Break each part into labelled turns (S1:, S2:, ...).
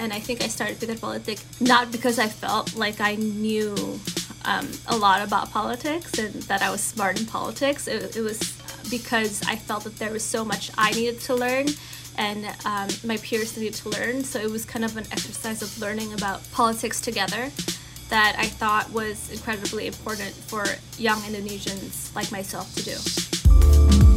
S1: and I think I started Pintar Politik not because I felt like I knew um, a lot about politics and that I was smart in politics. It, it, was because I felt that there was so much I needed to learn and um, my peers needed to learn. So it was kind of an exercise of learning about politics together that I thought was incredibly important for young Indonesians like myself to do.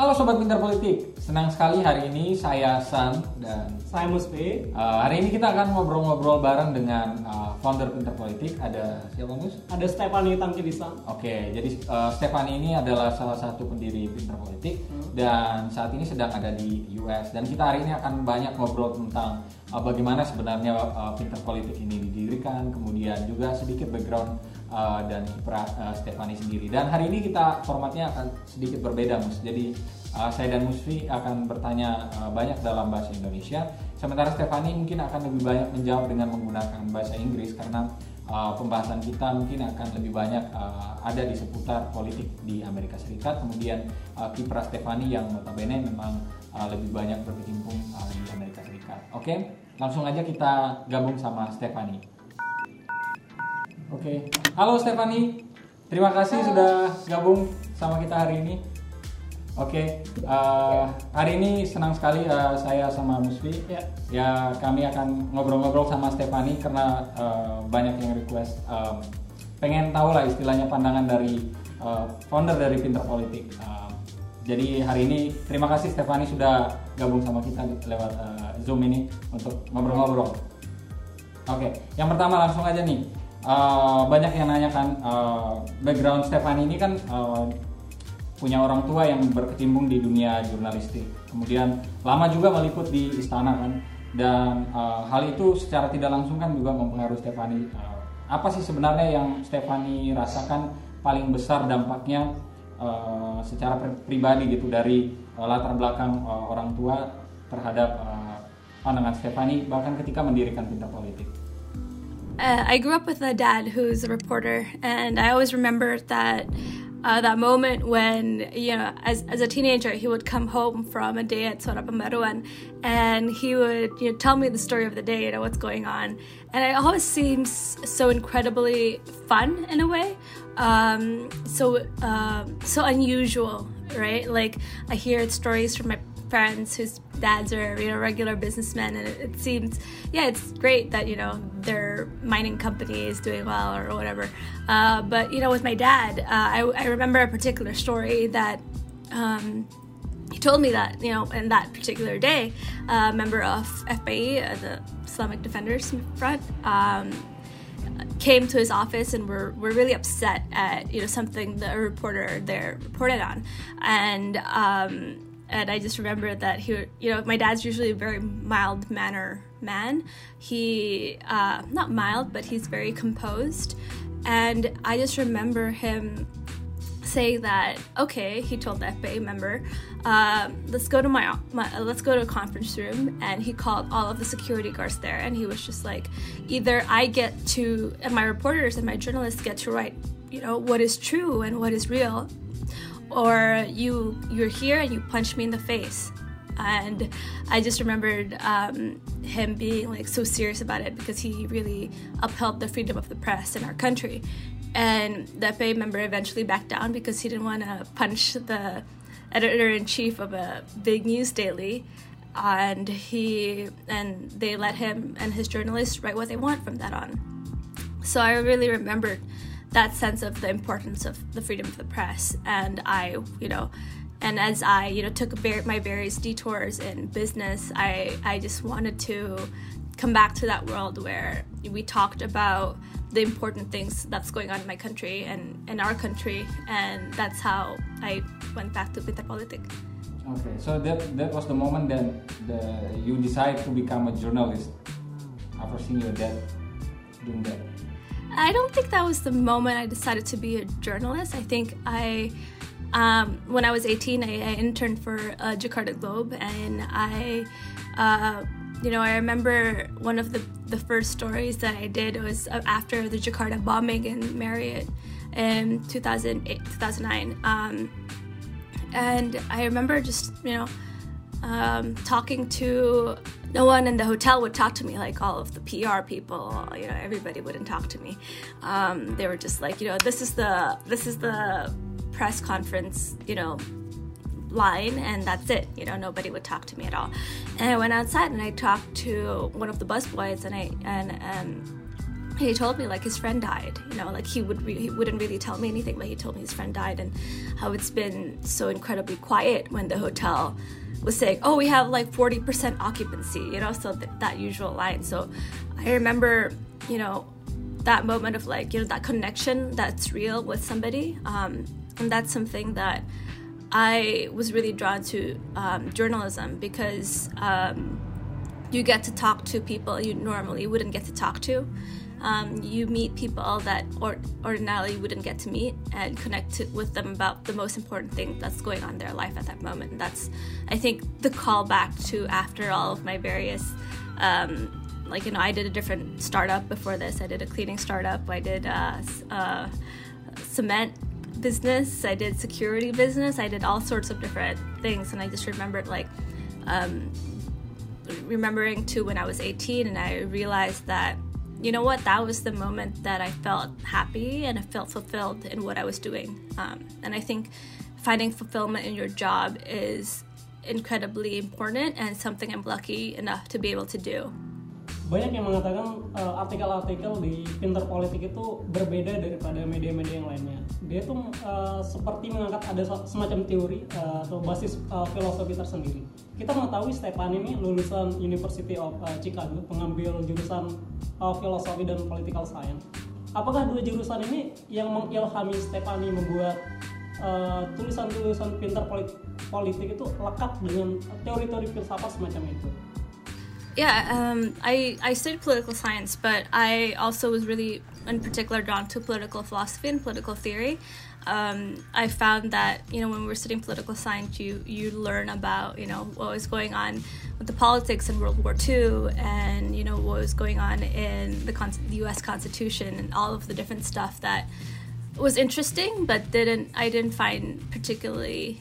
S2: Halo Sobat Pintar Politik, senang sekali hari ini saya San dan
S3: saya Musbi.
S2: Uh, hari ini kita akan ngobrol-ngobrol bareng dengan uh, founder Pintar Politik. Ada siapa Mus?
S3: Ada Stefani Tamkidisa.
S2: Oke, okay, jadi uh, Stefani ini adalah salah satu pendiri Pintar Politik hmm. dan saat ini sedang ada di US. Dan kita hari ini akan banyak ngobrol tentang uh, bagaimana sebenarnya uh, Pintar Politik ini didirikan, kemudian juga sedikit background uh, dan kiprah uh, Stefani sendiri. Dan hari ini kita formatnya akan sedikit berbeda, Mus. Jadi uh, saya dan Musfi akan bertanya uh, banyak dalam bahasa Indonesia. Sementara Stefani mungkin akan lebih banyak menjawab dengan menggunakan bahasa Inggris karena uh, pembahasan kita mungkin akan lebih banyak uh, ada di seputar politik di Amerika Serikat. Kemudian uh, kiprah Stefani yang notabene memang uh, lebih banyak berkecimpung uh, di Amerika Serikat. Oke, okay? langsung aja kita gabung sama Stefani. Oke, okay. halo Stefani, terima kasih halo. sudah gabung sama kita hari ini. Oke, okay. uh, eh, hari ini senang sekali uh, saya sama Musfi. Ya. ya, kami akan ngobrol-ngobrol sama Stefani karena uh, banyak yang request um, pengen tahu lah istilahnya pandangan dari uh, founder dari Pinter Politik. Uh, jadi hari ini terima kasih Stefani sudah gabung sama kita lewat uh, Zoom ini untuk ngobrol-ngobrol. Oke, okay. yang pertama langsung aja nih uh, banyak yang nanyakan uh, background Stefani ini kan uh, punya orang tua yang berkecimpung di dunia jurnalistik. Kemudian lama juga meliput di istana kan. Dan uh, hal itu secara tidak langsung kan juga mempengaruhi Stefani. Uh, apa sih sebenarnya yang Stefani rasakan paling besar dampaknya uh, secara pribadi gitu dari uh, latar belakang uh, orang tua terhadap uh, pandangan Stefani bahkan ketika mendirikan Pintar Politik?
S1: Uh, I grew up with a dad who's a reporter, and I always remember that uh, that moment when you know as, as a teenager he would come home from a day at Suara Pembaruan and he would you know tell me the story of the day you know what's going on. And it always seems so incredibly fun in a way. Um, so uh, so unusual right? Like I hear stories from my friends whose dads are you know regular businessmen and it, it, seems yeah it's great that you know their mining company is doing well or whatever. Uh, but you know with my dad uh, I, I, remember a particular story that um, he told me that you know in that particular day a member of FPI uh, the Islamic Defenders Front um, came to his office and were, were really upset at you know something the reporter there reported on. And um, and I just remember that he, you know, my dad's usually a very mild manner man. He, uh, not mild, but he's very composed, and I just remember him saying that okay he told the FPI member uh, let's go to my, my let's go to a conference room. And he called all of the security guards there. And he was just like either i get to and my reporters and my journalists get to write you know what is true and what is real or you you're here and you punch me in the face. And i just remembered um, him being like so serious about it because he really upheld the freedom of the press in our country. And the FA member eventually backed down because he didn't want to punch the editor-in-chief of a big news daily. And he and they let him and his journalists write what they want from that on. So i really remembered that sense of the importance of the freedom of the press. And I, you know, and as I, you know, took my various detours in business, I, I just wanted to come back to that world where we talked about the important things that's going on in my country and in our country, and that's how I went back to Pintar Politik.
S2: Okay, so that that was the moment that the, you decided to become a journalist after seeing your dad doing that.
S1: I don't think that was the moment I decided to be a journalist. I think I, um, when I was 18, I, I, interned for uh, Jakarta Globe, and I, uh, you know, I remember one of the, the first stories that I did was after the Jakarta bombing in Marriott in 2008, 2009. Um, and I remember just, you know, um, talking to no one in the hotel would talk to me like all of the PR people you know everybody wouldn't talk to me. Um, they were just like you know this is the this is the press conference you know line and that's it. You know nobody would talk to me at all. And I went outside and I talked to one of the busboys and I and um, he told me like his friend died you know like he would re- he wouldn't really tell me anything but he told me his friend died and how it's been so incredibly quiet when the hotel was saying oh we have like 40% occupancy you know so th- that usual line. So i remember you know that moment of like you know that connection that's real with somebody um, and that's something that i was really drawn to um, journalism because um, you get to talk to people you normally wouldn't get to talk to um, you meet people that or, ordinarily you wouldn't get to meet and connect to, with them about the most important thing that's going on in their life at that moment. And that's, I think, the callback to after all of my various. Um, like you know, I did a different startup before this. I did a cleaning startup. I did uh, uh, cement business. I did security business. I did all sorts of different things, and I just remembered like um, remembering to when I was 18, and I realized that you know what? That was the moment that I felt happy and I felt fulfilled in what I was doing. Um, and I think finding fulfillment in your job is incredibly important and something I'm lucky enough to be able to do.
S3: Banyak yang mengatakan uh, artikel-artikel di Pinter Politik itu berbeda daripada media-media yang lainnya. Dia tuh uh, seperti mengangkat ada semacam teori uh, atau basis uh, filosofi tersendiri. Kita mengetahui Stepan ini lulusan University of uh, Chicago, pengambil jurusan uh, filosofi dan political science. Apakah dua jurusan ini yang mengilhami Stepani membuat tulisan-tulisan uh, pintar politik, politik itu lekat dengan teori-teori filsafat semacam itu?
S1: Yeah, um, I, I studied political science, but I also was really, in particular, drawn to political philosophy and political theory. Um, I found that you know when we were studying political science, you you learn about you know what was going on with the politics in World War II, and you know what was going on in the, Con- the U.S. Constitution, and all of the different stuff that was interesting, but didn't I didn't find particularly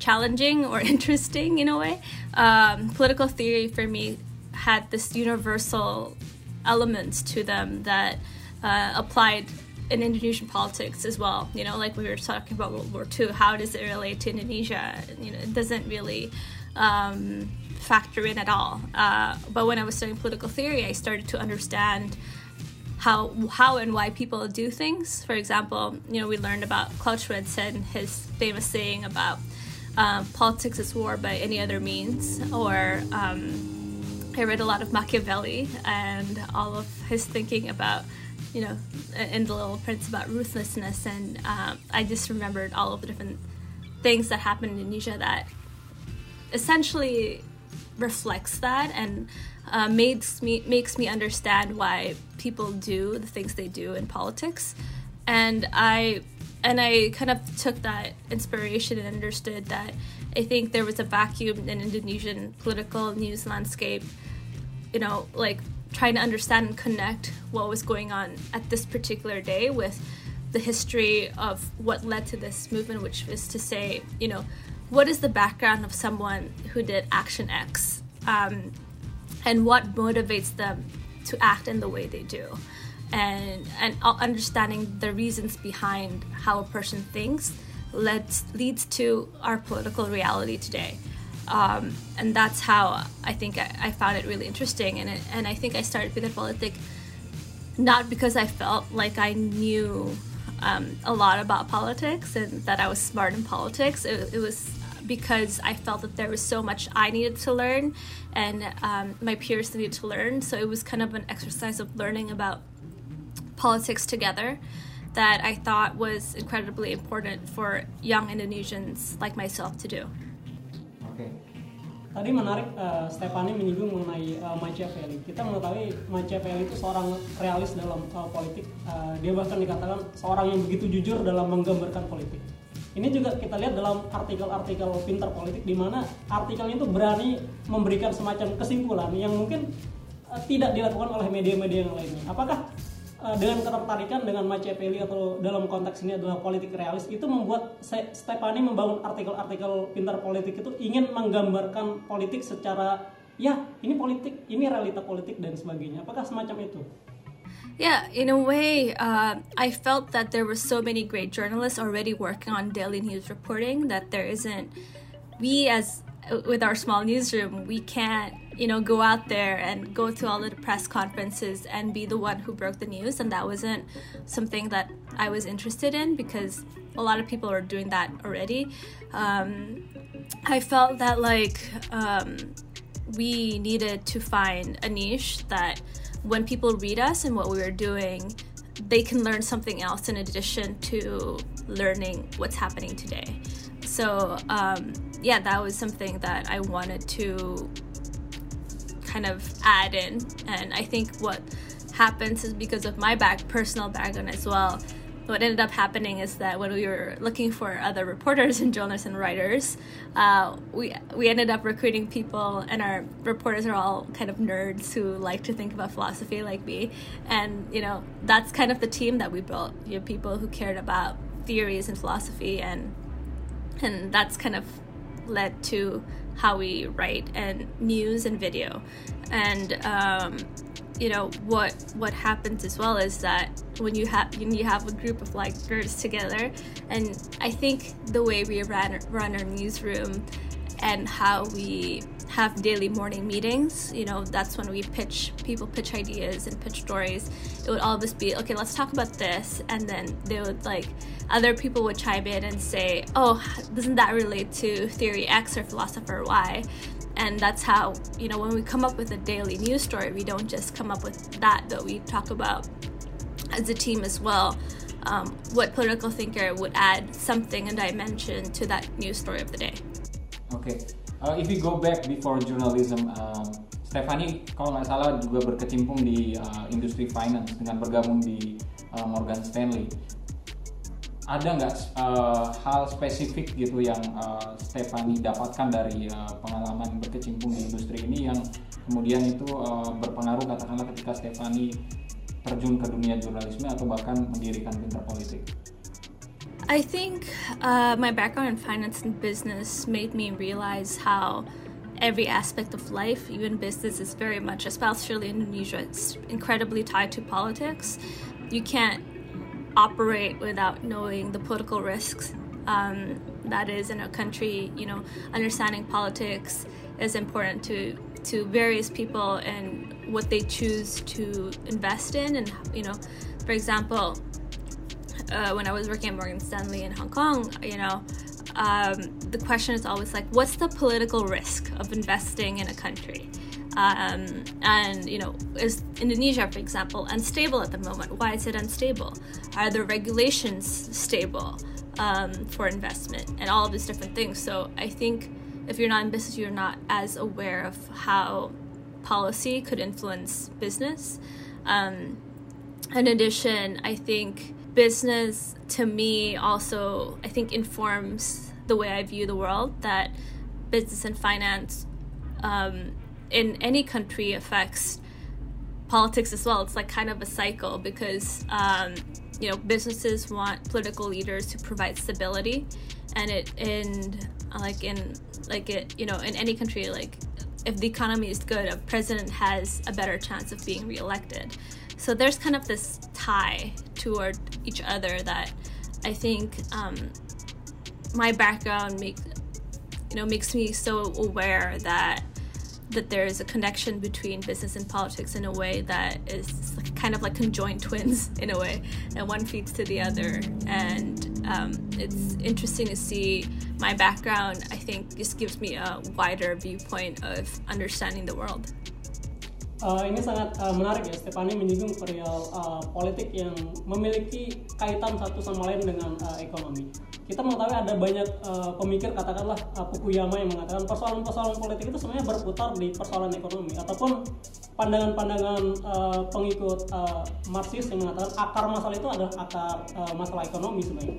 S1: challenging or interesting in a way. Um, political theory for me had this universal elements to them that uh, applied in Indonesian politics as well. You know, like we were talking about World War II, how does it relate to Indonesia? You know, it doesn't really um, factor in at all. Uh, but when I was studying political theory, I started to understand how how and why people do things. For example, you know, we learned about Clausewitz and his famous saying about um, politics is war by any other means, or um, I read a lot of Machiavelli and all of his thinking about, you know, in The Little Prince about ruthlessness. And um, I just remembered all of the different things that happened in Indonesia that essentially reflects that and uh, makes me makes me understand why people do the things they do in politics. And I and I kind of took that inspiration and understood that I think there was a vacuum in Indonesian political news landscape, you know, like trying to understand and connect what was going on at this particular day with the history of what led to this movement, which is to say, you know, what is the background of someone who did action X um, and what motivates them to act in the way they do and and understanding the reasons behind how a person thinks leads leads to our political reality today. Um, and that's how I think I, I, found it really interesting. And it, and I think I started Pinter Politik not because I felt like I knew um, a lot about politics and that I was smart in politics. It, it, was because I felt that there was so much I needed to learn and um, my peers needed to learn. So it was kind of an exercise of learning about politics together that I thought was incredibly important for young Indonesians like myself to do.
S3: Okay. Tadi menarik uh, Stefani menyinggung mengenai uh, Machiavelli. Kita mengetahui Machiavelli itu seorang realis dalam uh, politik. Uh, dia bahkan dikatakan seorang yang begitu jujur dalam menggambarkan politik. Ini juga kita lihat dalam artikel-artikel pintar politik di mana artikelnya itu berani memberikan semacam kesimpulan yang mungkin uh, tidak dilakukan oleh media-media yang lainnya. Apakah uh, dengan ketertarikan dengan Machiavelli atau dalam konteks ini adalah politik realis itu membuat Stefani membangun artikel-artikel pintar politik itu ingin menggambarkan politik secara ya ini politik, ini realita politik dan sebagainya. Apakah semacam itu?
S1: Yeah, in a way, uh, I felt that there were so many great journalists already working on daily news reporting that there isn't. We, as with our small newsroom, we can't, you know, go out there and go to all the press conferences and be the one who broke the news. And that wasn't something that I was interested in because a lot of people are doing that already. Um, I felt that like um, we needed to find a niche that when people read us and what we were doing, they can learn something else in addition to learning what's happening today. So, um, yeah, that was something that I wanted to kind of add in. And I think what happens is because of my back personal background as well what ended up happening is that when we were looking for other reporters and journalists and writers, uh, we we ended up recruiting people, and our reporters are all kind of nerds who like to think about philosophy like me, and you know that's kind of the team that we built. You know, people who cared about theories and philosophy, and and that's kind of led to how we write and news and video, and. Um, you know what what happens as well is that when you have when you have a group of like nerds together and i think the way we run run our newsroom and how we have daily morning meetings you know that's when we pitch people pitch ideas and pitch stories. It would always be okay let's talk about this. And then they would like other people would chime in and say oh doesn't that relate to theory x or philosopher y? And that's how you know when we come up with a daily news story we don't just come up with that but we talk about as a team as well um, what political thinker would add something a dimension to that news story of the day
S2: okay uh, if we go back before journalism um, Stephanie kalau nggak salah juga berkecimpung di uh, industri finance dengan bergabung di uh, Morgan Stanley ada nggak uh, hal spesifik gitu yang uh, Stefani dapatkan dari uh, pengalaman berkecimpung di industri ini yang kemudian itu uh, berpengaruh katakanlah ketika Stefani terjun ke dunia jurnalisme atau bahkan mendirikan Pinter Politik?
S1: I think uh, my background in finance and business made me realize how every aspect of life, even business, is very much, especially in Indonesia, it's incredibly tied to politics. You can't operate without knowing the political risks um, that is in a country. You know, understanding politics is important to to various people and what they choose to invest in, and you know, for example, uh, when I was working at Morgan Stanley in Hong Kong, you know. Um, the question is always like, what's the political risk of investing in a country? Um, and you know, is Indonesia, for example, unstable at the moment? Why is it unstable? Are the regulations stable um, for investment and all of these different things? So I think if you're not in business, you're not as aware of how policy could influence business. Um, in addition, I think business to me also I think informs the way I view the world. That business and finance um, in any country affects politics as well. It's like kind of a cycle because um, you know businesses want political leaders to provide stability, and it in like in like it you know in any country like if the economy is good, a president has a better chance of being reelected. So there's kind of this tie toward each other that I think um, my background makes you know makes me so aware that that there is a connection between business and politics in a way that is kind of like conjoined twins in a way, and one feeds to the other. And um, it's interesting to see my background. I think just gives me a wider viewpoint of understanding the world.
S3: Uh, ini sangat uh, menarik ya, Stefani menyinggung perihal uh, politik yang memiliki kaitan satu sama lain dengan uh, ekonomi. kita mengetahui ada banyak uh, pemikir katakanlah uh, Fukuyama yang mengatakan persoalan-persoalan politik itu sebenarnya berputar di persoalan ekonomi ataupun pandangan-pandangan uh, pengikut uh, Marxis yang mengatakan akar masalah itu adalah akar uh, masalah ekonomi sebenarnya.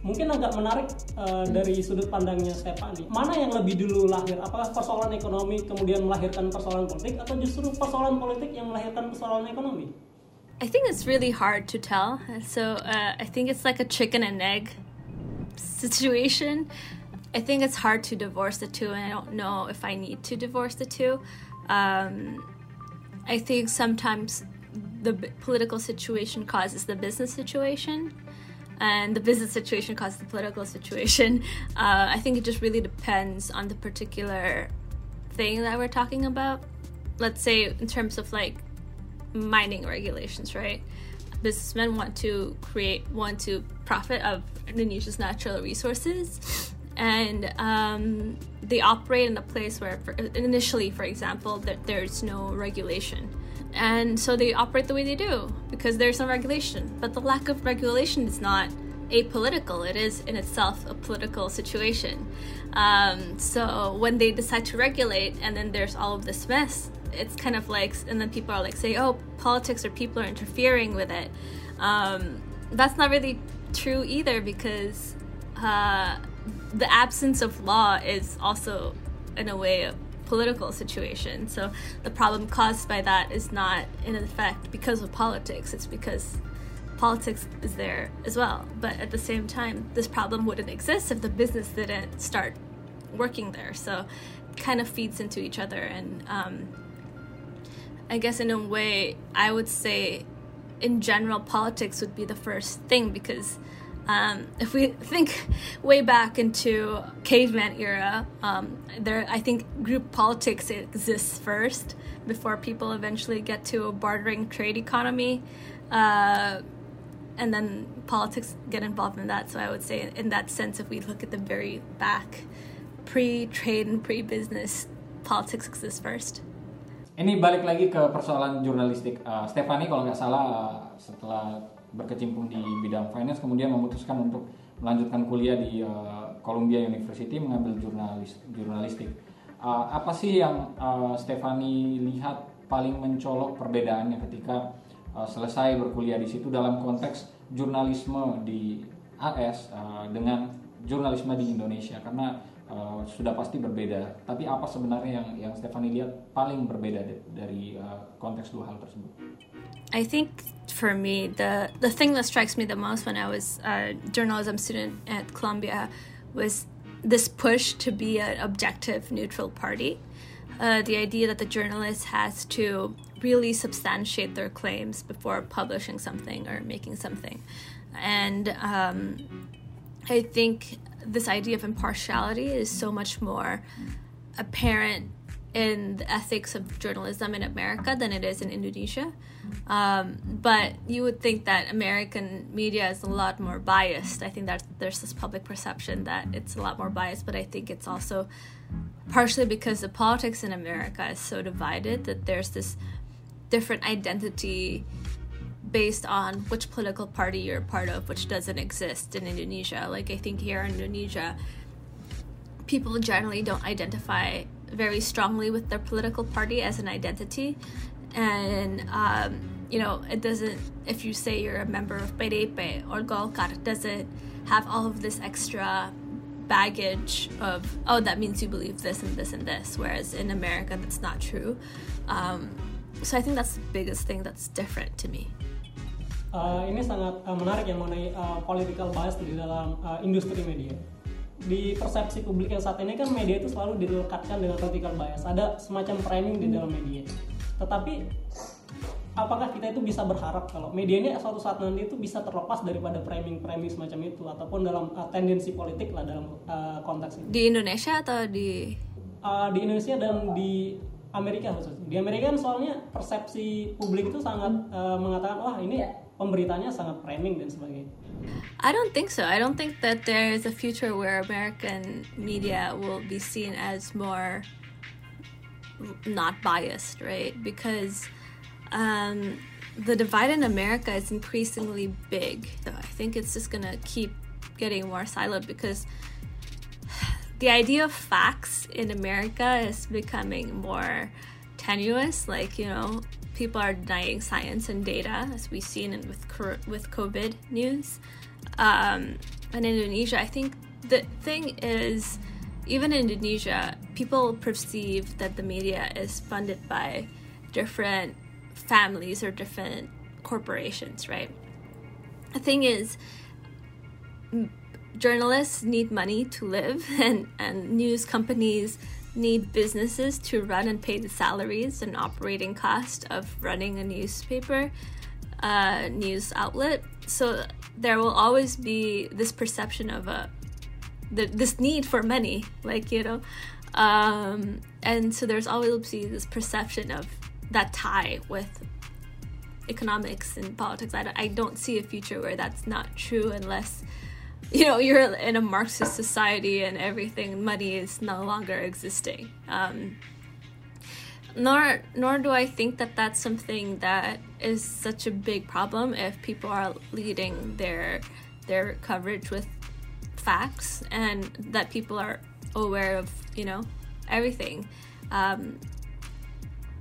S3: Mungkin agak menarik uh, dari sudut pandangnya Stefani. Mana yang lebih dulu lahir? Apakah persoalan ekonomi kemudian melahirkan persoalan politik atau justru persoalan politik yang melahirkan persoalan ekonomi?
S1: I think it's really hard to tell. So uh, I think it's like a chicken and egg situation. I think it's hard to divorce the two, and I don't know if I need to divorce the two. Um, I think sometimes the political situation causes the business situation, and the business situation causes the political situation. Uh, I think it just really depends on the particular thing that we're talking about. Let's say, in terms of like mining regulations, right? Businessmen want to create, want to profit of Indonesia's natural resources, and um, they operate in a place where, for, initially, for example, that there's no regulation, and so they operate the way they do because there's no regulation. But the lack of regulation is not apolitical; it is in itself a political situation. Um, so when they decide to regulate, and then there's all of this mess, it's kind of like, and then people are like, say, oh, politics or people are interfering with it. Um, that's not really true either because uh, the absence of law is also, in a way, political situation. So the problem caused by that is not, in effect, because of politics, it's because politics is there as well. But at the same time, this problem wouldn't exist if the business didn't start working there. So kind of feeds into each other and um, I guess in a way, I would say, in general, politics would be the first thing because um, if we think way back into caveman era, um, there I think group politics exists first before people eventually get to a bartering trade economy, uh, and then politics get involved in that. So I would say, in that sense, if we look at the very back, pre-trade and pre-business, politics exists first.
S2: Ini balik lagi ke persoalan jurnalistik. Uh, Stefani kalau nggak salah uh, setelah berkecimpung di bidang finance kemudian memutuskan untuk melanjutkan kuliah di uh, Columbia University mengambil jurnalis jurnalistik. Uh, apa sih yang uh, Stefani lihat paling mencolok perbedaannya ketika uh, selesai berkuliah di situ dalam konteks jurnalisme di AS uh, dengan jurnalisme di Indonesia karena uh, sudah pasti berbeda. Tapi apa sebenarnya yang yang Stefani lihat paling berbeda dari uh, konteks dua hal tersebut?
S1: I think for me the the thing that strikes me the most when I was a journalism student at Columbia was this push to be an objective, neutral party. Uh, the idea that the journalist has to really substantiate their claims before publishing something or making something. And um, I think this idea of impartiality is so much more apparent in the ethics of journalism in America than it is in Indonesia. Um, but you would think that American media is a lot more biased. I think that there's this public perception that it's a lot more biased, but I think it's also partially because the politics in America is so divided that there's this different identity based on which political party you're a part of, which doesn't exist in Indonesia. Like, I think here in Indonesia, people generally don't identify very strongly with their political party as an identity. And, um, you know, it doesn't, if you say you're a member of PDIP or Golkar, it doesn't have all of this extra baggage of, oh, that means you believe this and this and this. Whereas in America, that's not true. Um, so I think that's the biggest thing that's different to me.
S3: uh, ini sangat uh, menarik yang mengenai uh, political bias di dalam uh, industri media. Di persepsi publik yang saat ini kan media itu selalu dilekatkan dengan political bias. Ada semacam framing di dalam media. Tetapi apakah kita itu bisa berharap kalau media ini suatu saat nanti itu bisa terlepas daripada framing-framing semacam itu ataupun dalam uh, tendensi politik lah dalam uh, konteks ini?
S1: Di Indonesia atau di
S3: uh, di Indonesia dan di Amerika khususnya. Di Amerika kan soalnya persepsi publik itu sangat uh, mengatakan wah ini pemberitanya sangat framing dan sebagainya.
S1: I don't think so. I don't think that there is a future where American media will be seen as more not biased, right? Because um, the divide in America is increasingly big. So I think it's just gonna keep getting more siloed because the idea of facts in America is becoming more tenuous. Like, you know, people are denying science and data, as we've seen with with COVID news. Um, in Indonesia, I think the thing is, even in Indonesia, people perceive that the media is funded by different families or different corporations, right? The thing is, journalists need money to live, and, and news companies need businesses to run and pay the salaries and operating cost of running a newspaper, uh, news outlet. So there will always be this perception of a the, this need for money, like you know, um, and so there's always be this perception of that tie with economics and politics. I I don't see a future where that's not true unless you know you're in a Marxist society and everything money is no longer existing. Um, nor nor do I think that that's something that is such a big problem if people are leading their their coverage with facts and that people are aware of you know everything. Um,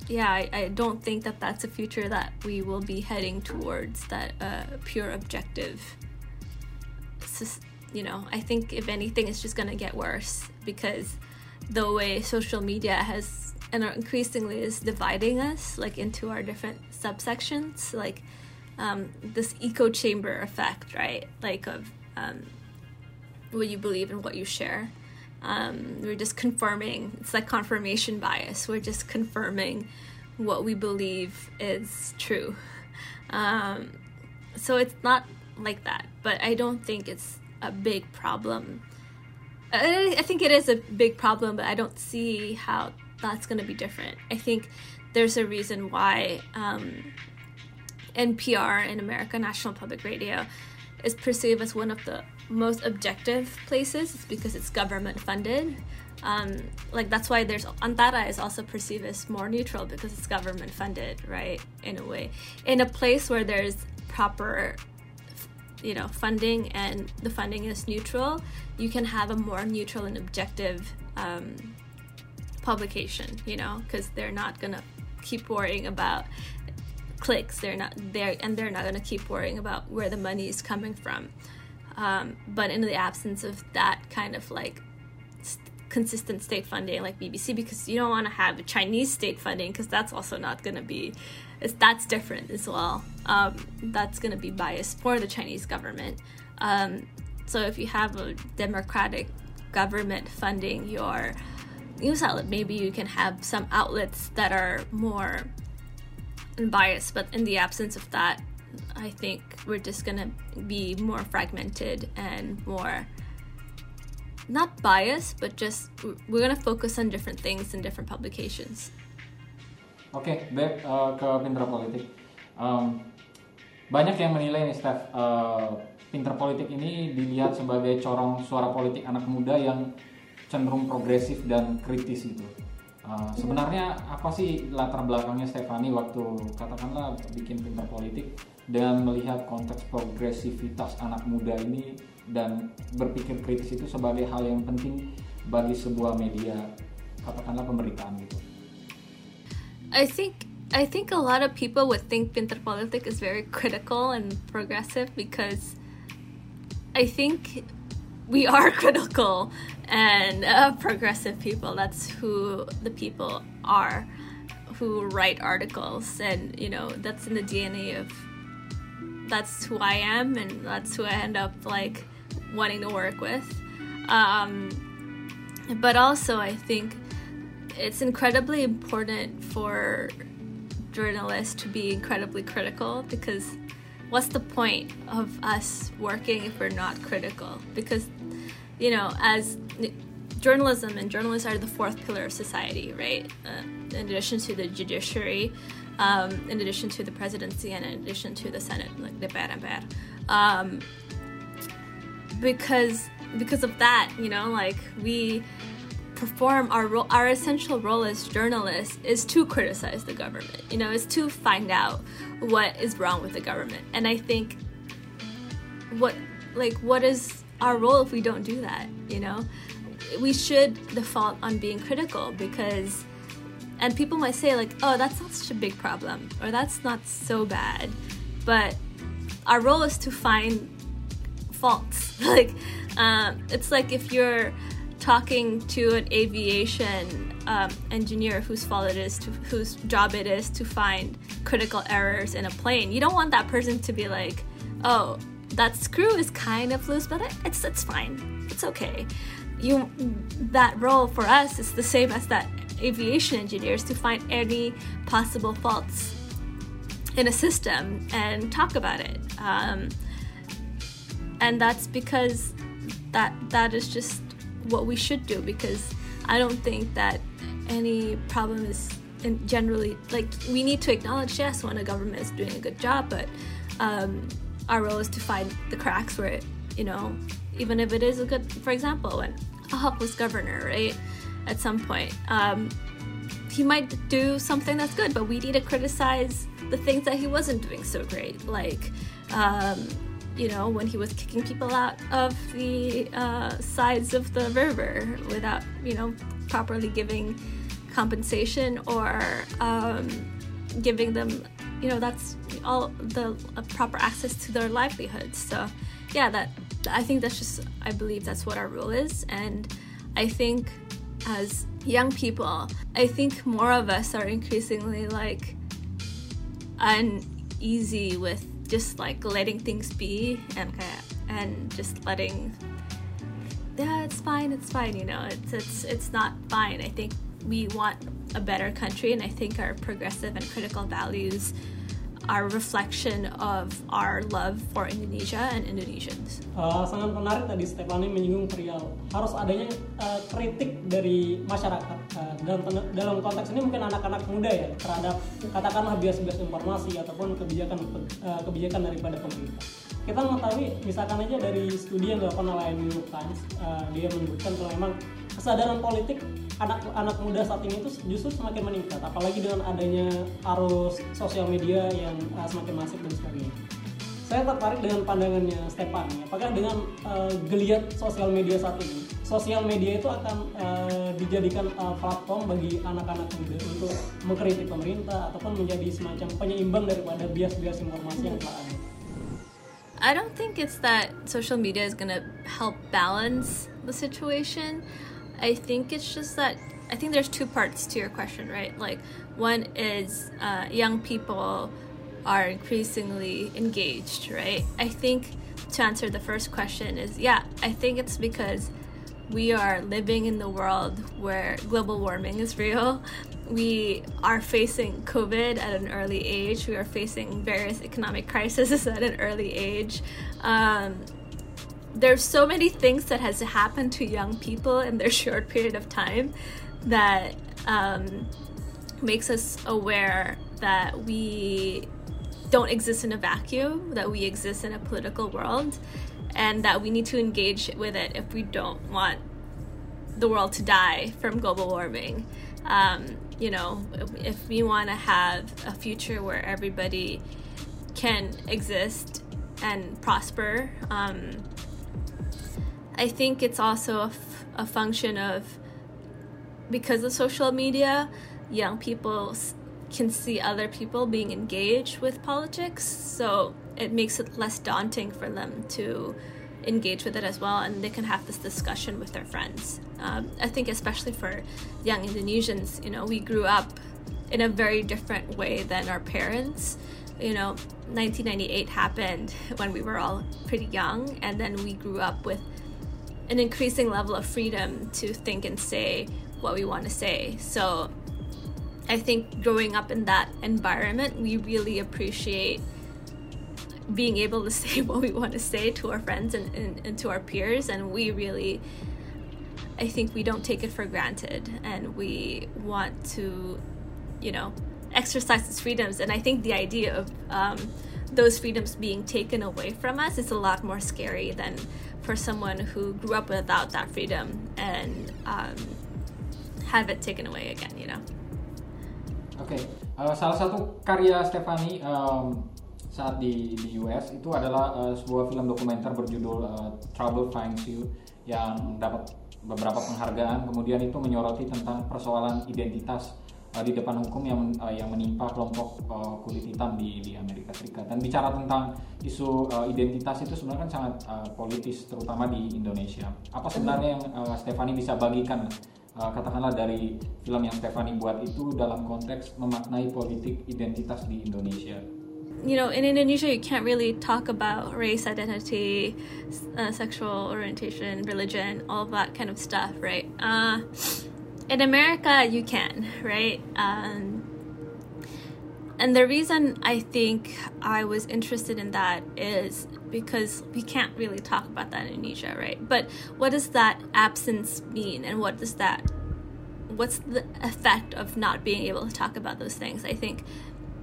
S1: yeah, I, I don't think that that's a future that we will be heading towards that uh, pure objective. You know, I think if anything, it's just gonna get worse because the way social media has and increasingly is dividing us like into our different subsections, like um, this echo chamber effect, right? Like of um, what you believe and what you share. Um, we're just confirming. It's like confirmation bias. We're just confirming what we believe is true. Um, so it's not like that, but I don't think it's a big problem. I, I think it is a big problem, but I don't see how that's going to be different. I think there's a reason why um, NPR in America, National Public Radio, is perceived as one of the most objective places it's because it's government funded. Um, like that's why there's Antara is also perceived as more neutral because it's government funded, right? In a way, in a place where there's proper, you know, funding and the funding is neutral, you can have a more neutral and objective um, publication. You know, because they're not gonna keep worrying about clicks. They're not there, and they're not gonna keep worrying about where the money is coming from. Um, but in the absence of that kind of like consistent state funding like BBC, because you don't want to have Chinese state funding because that's also not going to be, that's different as well. Um, that's going to be biased for the Chinese government. Um, so if you have a democratic government funding your news outlet, maybe you can have some outlets that are more unbiased. But in the absence of that, I think we're just gonna be more fragmented and more not biased, but just we're gonna focus on different things in different publications.
S2: Oke, okay, back uh, ke pinter politik. Um, banyak yang menilai nih, Steph, uh, pinter politik ini dilihat sebagai corong suara politik anak muda yang cenderung progresif dan kritis gitu. Uh, sebenarnya apa sih latar belakangnya Stefani waktu katakanlah bikin pinter politik dan melihat konteks progresivitas anak muda ini dan berpikir kritis itu sebagai hal yang penting bagi sebuah media katakanlah pemberitaan gitu.
S1: I think I think a lot of people would think Pinter Politik is very critical and progressive because I think we are critical and uh, progressive people. That's who the people are who write articles, and you know that's in the DNA of that's who I am and that's who I end up like wanting to work with. Um, but also, I think it's incredibly important for journalists to be incredibly critical because what's the point of us working if we're not critical? Because, you know, as journalism and journalists are the fourth pillar of society, right? Uh, in addition to the judiciary, um, in addition to the presidency and in addition to the Senate, like the and. Um, because because of that, you know, like we perform our role, our essential role as journalists is to criticize the government. You know, is to find out what is wrong with the government. And I think what like what is our role if we don't do that? You know, we should default on being critical because and people might say, like, oh, that's not such a big problem, or that's not so bad. But our role is to find faults. like, um, it's like if you're talking to an aviation um, engineer whose fault it is to whose job it is to find critical errors in a plane. You don't want that person to be like, oh, that screw is kind of loose, but it's it's fine. It's okay. You that role for us is the same as that aviation engineers to find any possible faults in a system and talk about it. Um, and that's because that that is just what we should do because I don't think that any problem is generally like we need to acknowledge yes when a government is doing a good job, but um, our role is to find the cracks where it, you know even if it is a good for example when a was governor right at some point um, he might do something that's good but we need to criticize the things that he wasn't doing so great like um, you know, when he was kicking people out of the uh, sides of the river without, you know, properly giving compensation or um, giving them, you know, that's all the uh, proper access to their livelihoods. So, yeah, that I think that's just, I believe that's what our rule is. And I think as young people, I think more of us are increasingly like uneasy with just like letting things be and and just letting yeah it's fine it's fine you know it's it's it's not fine. I think we want a better country and i think our progressive and critical values a reflection of our love for Indonesia and Indonesians.
S3: Uh, sangat menarik tadi Stephanie menyinggung perihal harus adanya uh, kritik dari masyarakat uh, dalam dalam konteks ini mungkin anak-anak muda ya terhadap katakanlah bias-bias informasi ataupun kebijakan uh, kebijakan daripada pemerintah. Kita mengetahui misalkan aja dari studi yang dilakukan oleh New York Times uh, dia menyebutkan kalau memang kesadaran politik anak-anak muda saat ini itu justru semakin meningkat apalagi dengan adanya arus sosial media yang uh, semakin masif dan sebagainya. Saya tertarik dengan pandangannya Stepan apakah dengan uh, geliat sosial media saat ini sosial media itu akan uh, dijadikan uh, platform bagi anak-anak muda untuk mengkritik pemerintah ataupun menjadi semacam penyeimbang daripada bias-bias informasi yang telah ada?
S1: I don't think it's that social media is going to help balance the situation. I think it's just that I think there's two parts to your question, right? Like one is uh, young people are increasingly engaged, right? I think to answer the first question is yeah, I think it's because we are living in the world where global warming is real. We are facing COVID at an early age. We are facing various economic crises at an early age. Um, there's so many things that has happened to young people in their short period of time that um, makes us aware that we don't exist in a vacuum, that we exist in a political world, and that we need to engage with it if we don't want the world to die from global warming. Um, you know, if we want to have a future where everybody can exist and prosper, um, I think it's also a, function of because of social media, young people can see other people being engaged with politics, so it makes it less daunting for them to engage with it as well, and they can have this discussion with their friends. Um, I think, especially for young Indonesians, you know, we grew up in a very different way than our parents. You know, 1998 happened when we were all pretty young, and then we grew up with an increasing level of freedom to think and say what we want to say. So I think growing up in that environment, we really appreciate being able to say what we want to say to our friends and, and, and, to our peers. And we really, I think we don't take it for granted and we want to, you know, exercise these freedoms. And I think the idea of um, those freedoms being taken away from us is a lot more scary than for someone who grew up without that freedom and um, have it taken away again, you know.
S2: Okay. uh, salah satu karya Stephanie um, saat di di US itu adalah uh, sebuah film dokumenter berjudul uh, Trouble Finds You yang dapat beberapa penghargaan. Kemudian itu menyoroti tentang persoalan identitas uh, di depan hukum yang uh, yang menimpa kelompok uh, kulit hitam di di Amerika Serikat. Dan bicara tentang isu uh, identitas itu sebenarnya kan sangat uh, politis terutama di Indonesia. Apa sebenarnya yang uh, Stefani bisa bagikan uh, katakanlah dari film yang Stephanie buat itu dalam konteks memaknai politik identitas di Indonesia?
S1: You know, in Indonesia, you can't really talk about race, identity, uh, sexual orientation, religion, all that kind of stuff, right? Uh, in America, you can, right? Um, and the reason I think I was interested in that is because we can't really talk about that in Indonesia, right? But what does that absence mean, and what does that what's the effect of not being able to talk about those things? I think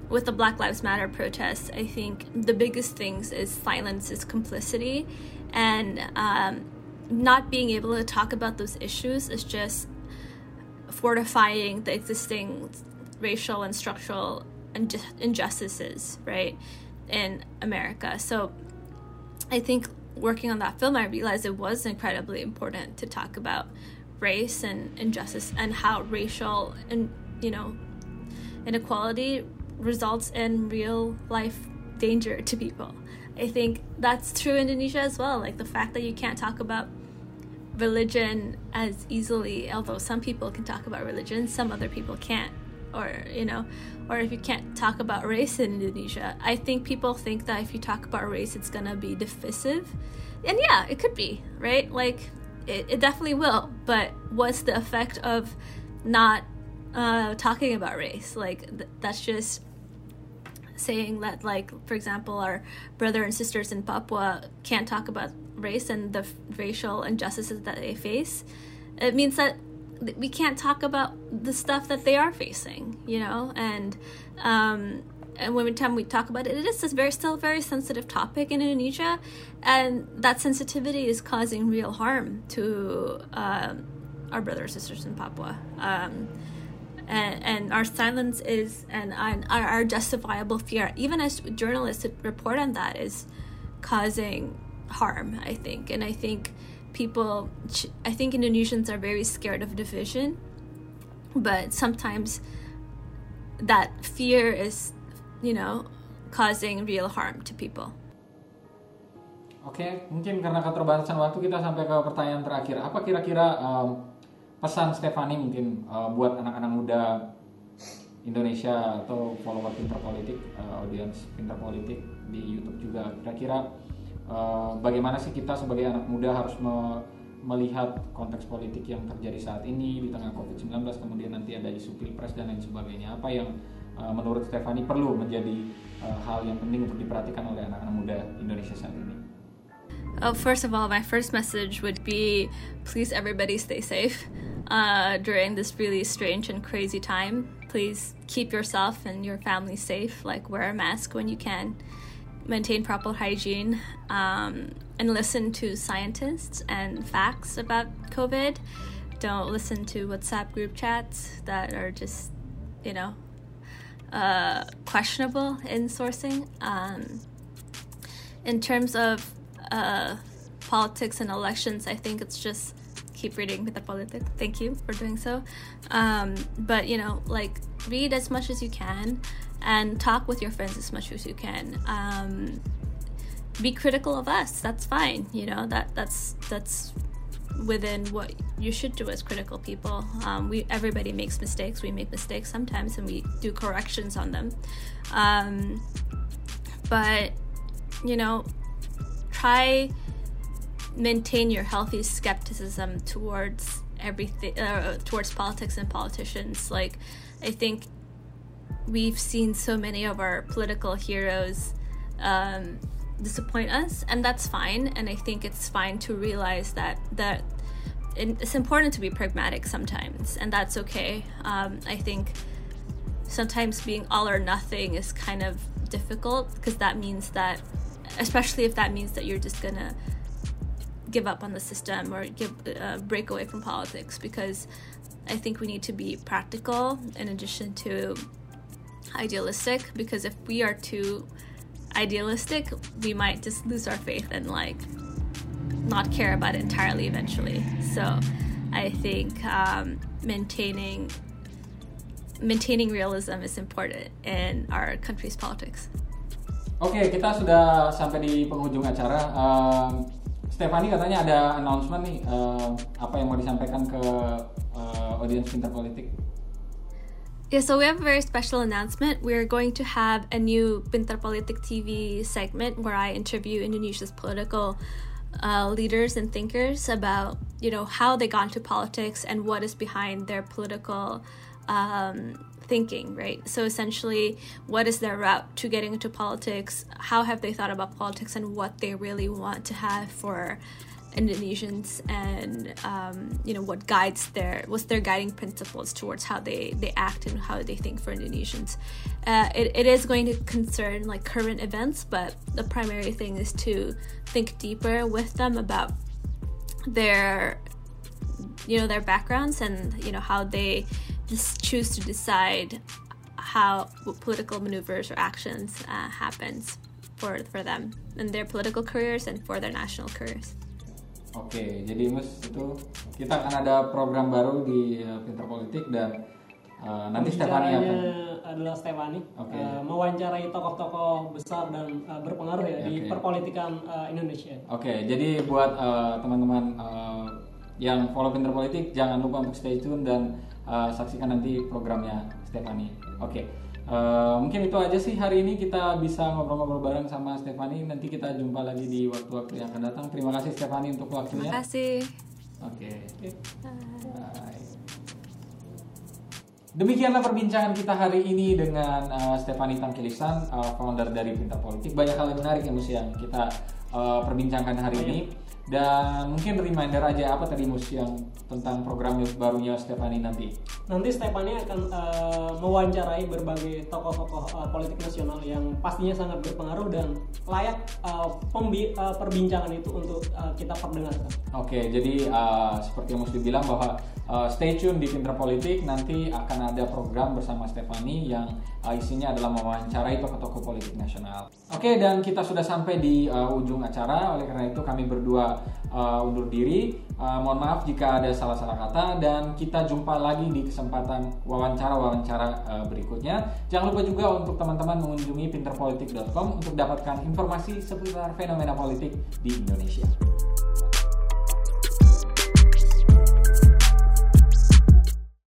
S1: with the Black Lives Matter protests, I think the biggest things is silence is complicity, and um, not being able to talk about those issues is just fortifying the existing racial and structural injustices, right, in America. So I think working on that film, I realized it was incredibly important to talk about race and injustice and how racial and you know inequality results in real life danger to people. I think that's true in Indonesia as well. Like the fact that you can't talk about religion as easily, although some people can talk about religion, some other people can't. Or, you know, or if you can't talk about race in Indonesia, I think people think that if you talk about race, it's gonna be divisive. And yeah, it could be, right? Like, it, it definitely will. But what's the effect of not uh, talking about race? Like, th- that's just saying that like for example our brother and sisters in papua can't talk about race and the racial injustices that they face it means that we can't talk about the stuff that they are facing you know and um, and when time we talk about it, it is very still a very sensitive topic in Indonesia, and that sensitivity is causing real harm to um, our brothers and sisters in Papua. Um, and, and our silence is and our, our justifiable fear even as journalists report on that is causing harm i think and i think people i think indonesians are very scared of division but sometimes that fear is you know causing real harm to people
S2: Oke, okay, mungkin karena keterbatasan waktu kita sampai ke pertanyaan terakhir. Apa kira-kira um, pesan Stefani mungkin uh, buat anak-anak muda Indonesia atau follower Pinter Politik, uh, audiens Pinter Politik di YouTube juga. Kira-kira uh, bagaimana sih kita sebagai anak muda harus me melihat konteks politik yang terjadi saat ini di tengah COVID-19, kemudian nanti ada isu pilpres dan lain sebagainya. Apa yang uh, menurut Stefani perlu menjadi uh, hal yang penting untuk diperhatikan oleh anak-anak muda Indonesia saat ini?
S1: Oh, first of all, my first message would be please everybody stay safe uh, during this really strange and crazy time. Please keep yourself and your family safe, like wear a mask when you can, maintain proper hygiene, um, and listen to scientists and facts about COVID. Don't listen to WhatsApp group chats that are just, you know, uh, questionable in sourcing. Um, in terms of uh, politics and elections, I think it's just keep reading with the politics. Thank you for doing so. Um, but you know, like read as much as you can and talk with your friends as much as you can. Um, be critical of us. That's fine. You know that that's that's within what you should do as critical people. Um, we everybody makes mistakes. We make mistakes sometimes, and we do corrections on them. Um, but you know, try maintain your healthy skepticism towards everything uh, towards politics and politicians like i think we've seen so many of our political heroes um, disappoint us and that's fine. And i think it's fine to realize that that it's important to be pragmatic sometimes and that's okay. Um, i think sometimes being all or nothing is kind of difficult because that means that especially if that means that you're just gonna give up on the system or give uh, break away from politics because I think we need to be practical in addition to idealistic because if we are too idealistic we might just lose our faith and like not care about it entirely eventually so I think um, maintaining maintaining realism is important in our country's politics.
S2: Oke, okay, kita sudah sampai di penghujung acara. Um, Stefani katanya ada announcement nih uh, apa yang mau disampaikan ke uh, audience Pinter Politik?
S1: Yeah, so we have a very special announcement. We're going to have a new Pinter Politik TV segment where I interview Indonesia's political uh, leaders and thinkers about you know how they got into politics and what is behind their political um, thinking right so essentially what is their route to getting into politics how have they thought about politics and what they really want to have for Indonesians and um, you know what guides their what's their guiding principles towards how they they act and how they think for Indonesians. Uh, it, it is going to concern like current events, but the primary thing is to think deeper with them about their you know their backgrounds and you know how they just choose to decide how political maneuvers or actions uh, happens for for them in their political careers and for their national careers.
S2: Oke, jadi Mus itu kita akan ada program baru di uh, Pinter Politik dan uh, nanti Stefani akan
S3: adalah Stefani
S2: Oke.
S3: uh, mewawancarai tokoh-tokoh besar dan uh, berpengaruh ya di
S2: Oke.
S3: perpolitikan uh, Indonesia.
S2: Oke, jadi buat uh, teman-teman uh, yang follow Pinter Politik jangan lupa untuk stay tune dan uh, saksikan nanti programnya Stefani. Oke. Uh, mungkin itu aja sih hari ini kita bisa ngobrol-ngobrol bareng sama Stefani. Nanti kita jumpa lagi di waktu-waktu yang akan datang. Terima kasih Stefani untuk
S1: Terima
S2: waktunya.
S1: kasih.
S3: Oke.
S2: Bye. Demikianlah perbincangan kita hari ini dengan uh, Stefani Tangkilisan, uh, founder dari Pintar Politik. Banyak hal yang menarik ya Mus yang kita uh, perbincangkan hari ini. Dan mungkin reminder aja apa tadi Mus yang tentang program barunya Stefani nanti.
S3: Nanti Stefani akan uh, mewawancarai berbagai tokoh-tokoh uh, politik nasional yang pastinya sangat berpengaruh dan layak uh, pembi- uh, perbincangan itu untuk uh, kita perdengarkan.
S2: Oke, jadi uh, seperti yang Mus bilang bahwa uh, stay tune di Pintar Politik nanti akan ada program bersama Stefani yang uh, isinya adalah mewawancarai tokoh-tokoh politik nasional. Oke, dan kita sudah sampai di uh, ujung acara. Oleh karena itu kami berdua uh, undur diri. Uh, mohon maaf jika ada salah-salah kata dan kita jumpa lagi di kesempatan wawancara-wawancara uh, berikutnya. Jangan lupa juga untuk teman-teman mengunjungi pinterpolitik.com untuk dapatkan informasi seputar fenomena politik di Indonesia.